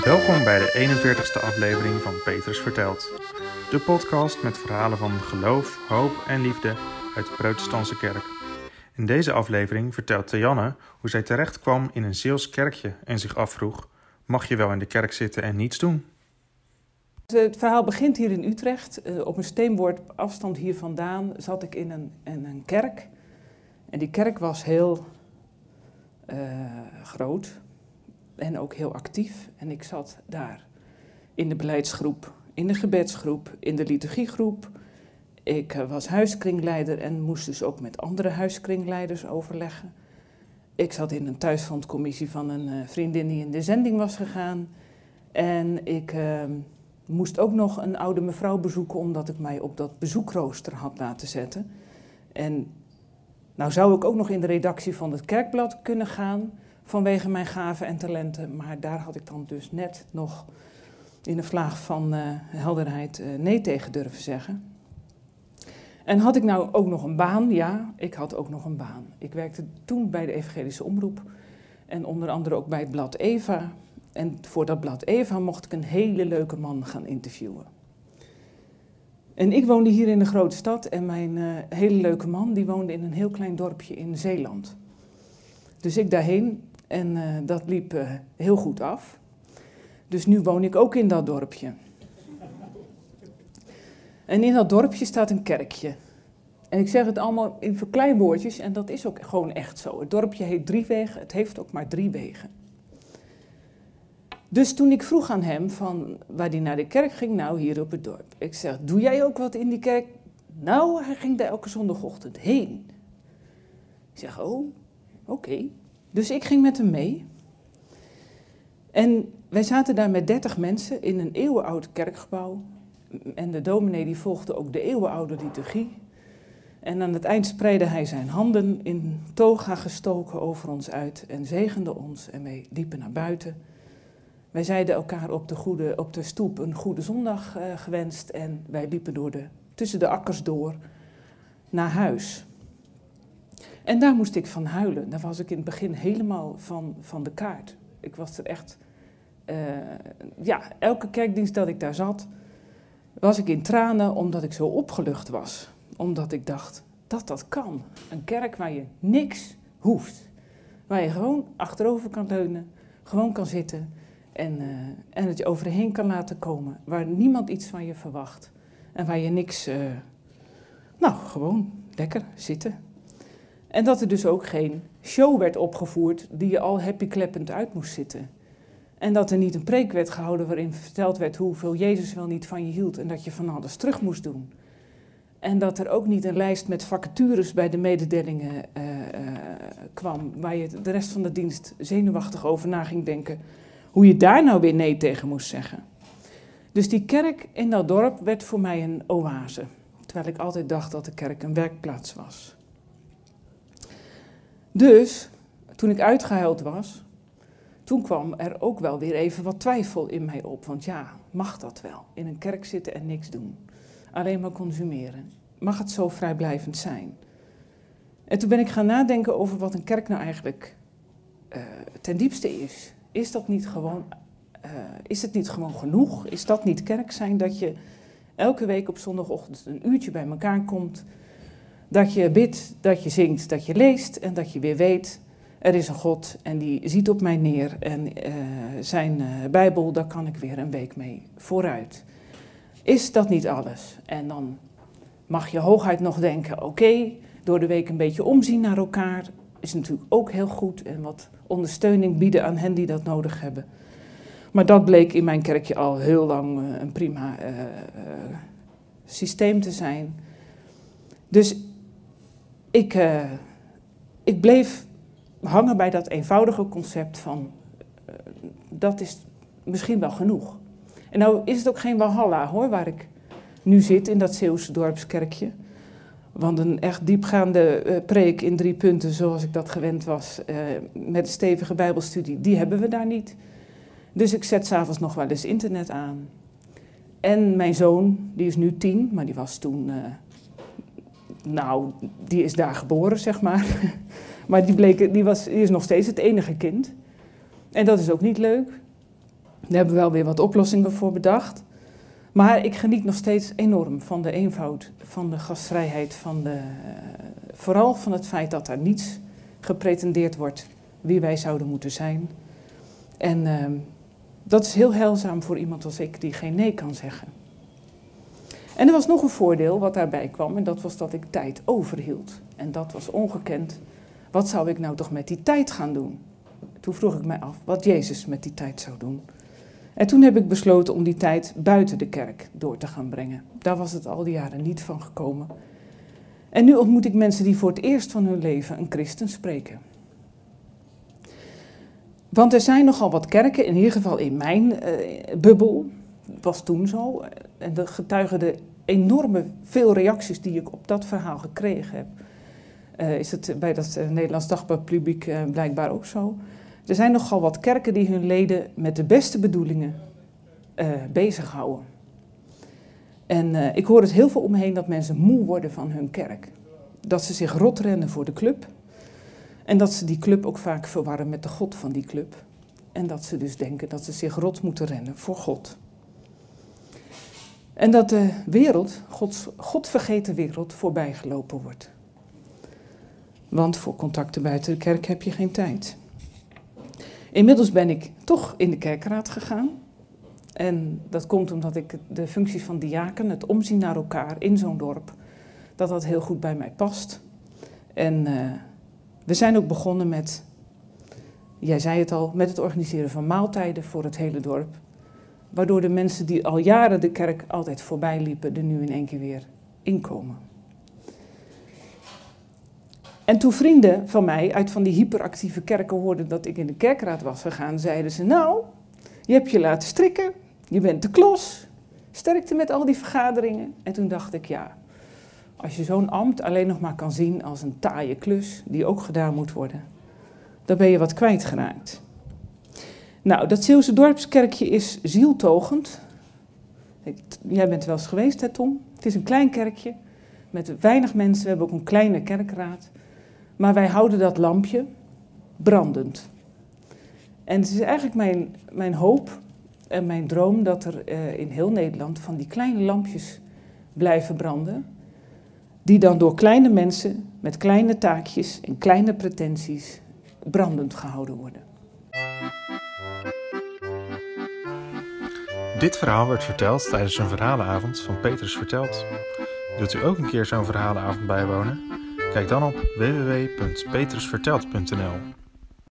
Welkom bij de 41ste aflevering van Petrus Vertelt. De podcast met verhalen van geloof, hoop en liefde uit de protestantse kerk. In deze aflevering vertelt Tianne hoe zij terecht kwam in een Zeels kerkje en zich afvroeg: mag je wel in de kerk zitten en niets doen? Het verhaal begint hier in Utrecht. Eh, op een steenwoord afstand hier vandaan zat ik in een, een kerk. En die kerk was heel uh, groot en ook heel actief. En ik zat daar in de beleidsgroep, in de gebedsgroep, in de liturgiegroep. Ik uh, was huiskringleider en moest dus ook met andere huiskringleiders overleggen. Ik zat in een thuisfondcommissie van een uh, vriendin die in de zending was gegaan. En ik uh, moest ook nog een oude mevrouw bezoeken omdat ik mij op dat bezoekrooster had laten zetten. En nou zou ik ook nog in de redactie van het kerkblad kunnen gaan vanwege mijn gaven en talenten. Maar daar had ik dan dus net nog in een vlaag van uh, helderheid uh, nee tegen durven zeggen. En had ik nou ook nog een baan? Ja, ik had ook nog een baan. Ik werkte toen bij de Evangelische Omroep en onder andere ook bij het blad Eva. En voor dat blad Eva mocht ik een hele leuke man gaan interviewen. En ik woonde hier in de grote stad en mijn uh, hele leuke man die woonde in een heel klein dorpje in Zeeland. Dus ik daarheen en uh, dat liep uh, heel goed af. Dus nu woon ik ook in dat dorpje. En in dat dorpje staat een kerkje. En ik zeg het allemaal in verkleinwoordjes en dat is ook gewoon echt zo. Het dorpje heet Driewegen, het heeft ook maar drie wegen. Dus toen ik vroeg aan hem van waar hij naar de kerk ging, nou hier op het dorp. Ik zeg, doe jij ook wat in die kerk? Nou, hij ging daar elke zondagochtend heen. Ik zeg, oh, oké. Dus ik ging met hem mee. En wij zaten daar met dertig mensen in een eeuwenoud kerkgebouw. En de dominee die volgde ook de eeuwenoude liturgie. En aan het eind spreidde hij zijn handen in toga gestoken over ons uit en zegende ons. En wij liepen naar buiten. Wij zeiden elkaar op de, goede, op de stoep een goede zondag uh, gewenst en wij liepen door de, tussen de akkers door naar huis. En daar moest ik van huilen. Daar was ik in het begin helemaal van, van de kaart. Ik was er echt, uh, ja, elke kerkdienst dat ik daar zat, was ik in tranen omdat ik zo opgelucht was. Omdat ik dacht, dat dat kan. Een kerk waar je niks hoeft. Waar je gewoon achterover kan leunen, gewoon kan zitten en, uh, en het je overheen kan laten komen. Waar niemand iets van je verwacht. En waar je niks, uh, nou, gewoon lekker zitten. En dat er dus ook geen show werd opgevoerd die je al happy kleppend uit moest zitten. En dat er niet een preek werd gehouden waarin verteld werd hoeveel Jezus wel niet van je hield en dat je van alles terug moest doen. En dat er ook niet een lijst met vacatures bij de mededelingen uh, uh, kwam, waar je de rest van de dienst zenuwachtig over na ging denken hoe je daar nou weer nee tegen moest zeggen. Dus die kerk in dat dorp werd voor mij een oase, terwijl ik altijd dacht dat de kerk een werkplaats was. Dus, toen ik uitgehuild was, toen kwam er ook wel weer even wat twijfel in mij op. Want ja, mag dat wel? In een kerk zitten en niks doen. Alleen maar consumeren. Mag het zo vrijblijvend zijn? En toen ben ik gaan nadenken over wat een kerk nou eigenlijk uh, ten diepste is. Is dat niet gewoon, uh, is het niet gewoon genoeg? Is dat niet kerk zijn dat je elke week op zondagochtend een uurtje bij elkaar komt, dat je bidt, dat je zingt, dat je leest en dat je weer weet, er is een God en die ziet op mij neer en uh, zijn uh, Bijbel, daar kan ik weer een week mee vooruit. Is dat niet alles? En dan mag je hooguit nog denken, oké, door de week een beetje omzien naar elkaar is natuurlijk ook heel goed en wat ondersteuning bieden aan hen die dat nodig hebben. Maar dat bleek in mijn kerkje al heel lang uh, een prima systeem te zijn. Dus ik, ik bleef hangen bij dat eenvoudige concept van dat is misschien wel genoeg. En nou is het ook geen Walhalla hoor, waar ik nu zit in dat Zeeuwse dorpskerkje. Want een echt diepgaande uh, preek in drie punten, zoals ik dat gewend was, met een stevige Bijbelstudie, die hebben we daar niet. Dus ik zet s'avonds nog wel eens internet aan. En mijn zoon, die is nu tien, maar die was toen, nou, die is daar geboren, zeg maar. maar die, bleek, die, was, die is nog steeds het enige kind. En dat is ook niet leuk. Daar hebben we wel weer wat oplossingen voor bedacht. Maar ik geniet nog steeds enorm van de eenvoud, van de gastvrijheid, van de, vooral van het feit dat er niets gepretendeerd wordt wie wij zouden moeten zijn. En uh, dat is heel heilzaam voor iemand als ik die geen nee kan zeggen. En er was nog een voordeel wat daarbij kwam en dat was dat ik tijd overhield. En dat was ongekend. Wat zou ik nou toch met die tijd gaan doen? Toen vroeg ik mij af wat Jezus met die tijd zou doen. En toen heb ik besloten om die tijd buiten de kerk door te gaan brengen. Daar was het al die jaren niet van gekomen. En nu ontmoet ik mensen die voor het eerst van hun leven een christen spreken. Want er zijn nogal wat kerken, in ieder geval in mijn uh, bubbel, was toen zo. En dat getuigen de enorme veel reacties die ik op dat verhaal gekregen heb. Uh, is het bij dat uh, Nederlands Dagblad-publiek blijkbaar ook zo. Er zijn nogal wat kerken die hun leden met de beste bedoelingen bezighouden. En ik hoor het heel veel omheen dat mensen moe worden van hun kerk. Dat ze zich rotrennen voor de club. En dat ze die club ook vaak verwarren met de God van die club. En dat ze dus denken dat ze zich rot moeten rennen voor God. En dat de wereld, Gods godvergeten wereld, voorbijgelopen wordt. Want voor contacten buiten de kerk heb je geen tijd. Inmiddels ben ik toch in de kerkraad gegaan. En dat komt omdat ik de functie van diaken, het omzien naar elkaar in zo'n dorp, dat dat heel goed bij mij past. En uh, we zijn ook begonnen met, jij zei het al, met het organiseren van maaltijden voor het hele dorp. Waardoor de mensen die al jaren de kerk altijd voorbij liepen, er nu in één keer weer inkomen. En toen vrienden van mij uit van die hyperactieve kerken hoorden dat ik in de kerkraad was gegaan, zeiden ze: Nou, je hebt je laten strikken, je bent de klos, sterkte met al die vergaderingen. En toen dacht ik: Ja, als je zo'n ambt alleen nog maar kan zien als een taaie klus die ook gedaan moet worden, dan ben je wat kwijtgeraakt. Nou, dat Zeeuwse dorpskerkje is zieltogend. Jij bent wel eens geweest, hè Tom? Het is een klein kerkje met weinig mensen. We hebben ook een kleine kerkraad. Maar wij houden dat lampje brandend. En het is eigenlijk mijn, mijn hoop en mijn droom dat er uh, in heel Nederland van die kleine lampjes blijven branden die dan door kleine mensen met kleine taakjes en kleine pretenties brandend gehouden worden. Dit verhaal werd verteld tijdens een verhalenavond van Petrus Vertelt. Wilt u ook een keer zo'n verhalenavond bijwonen? Kijk dan op www.petrusverteld.nl.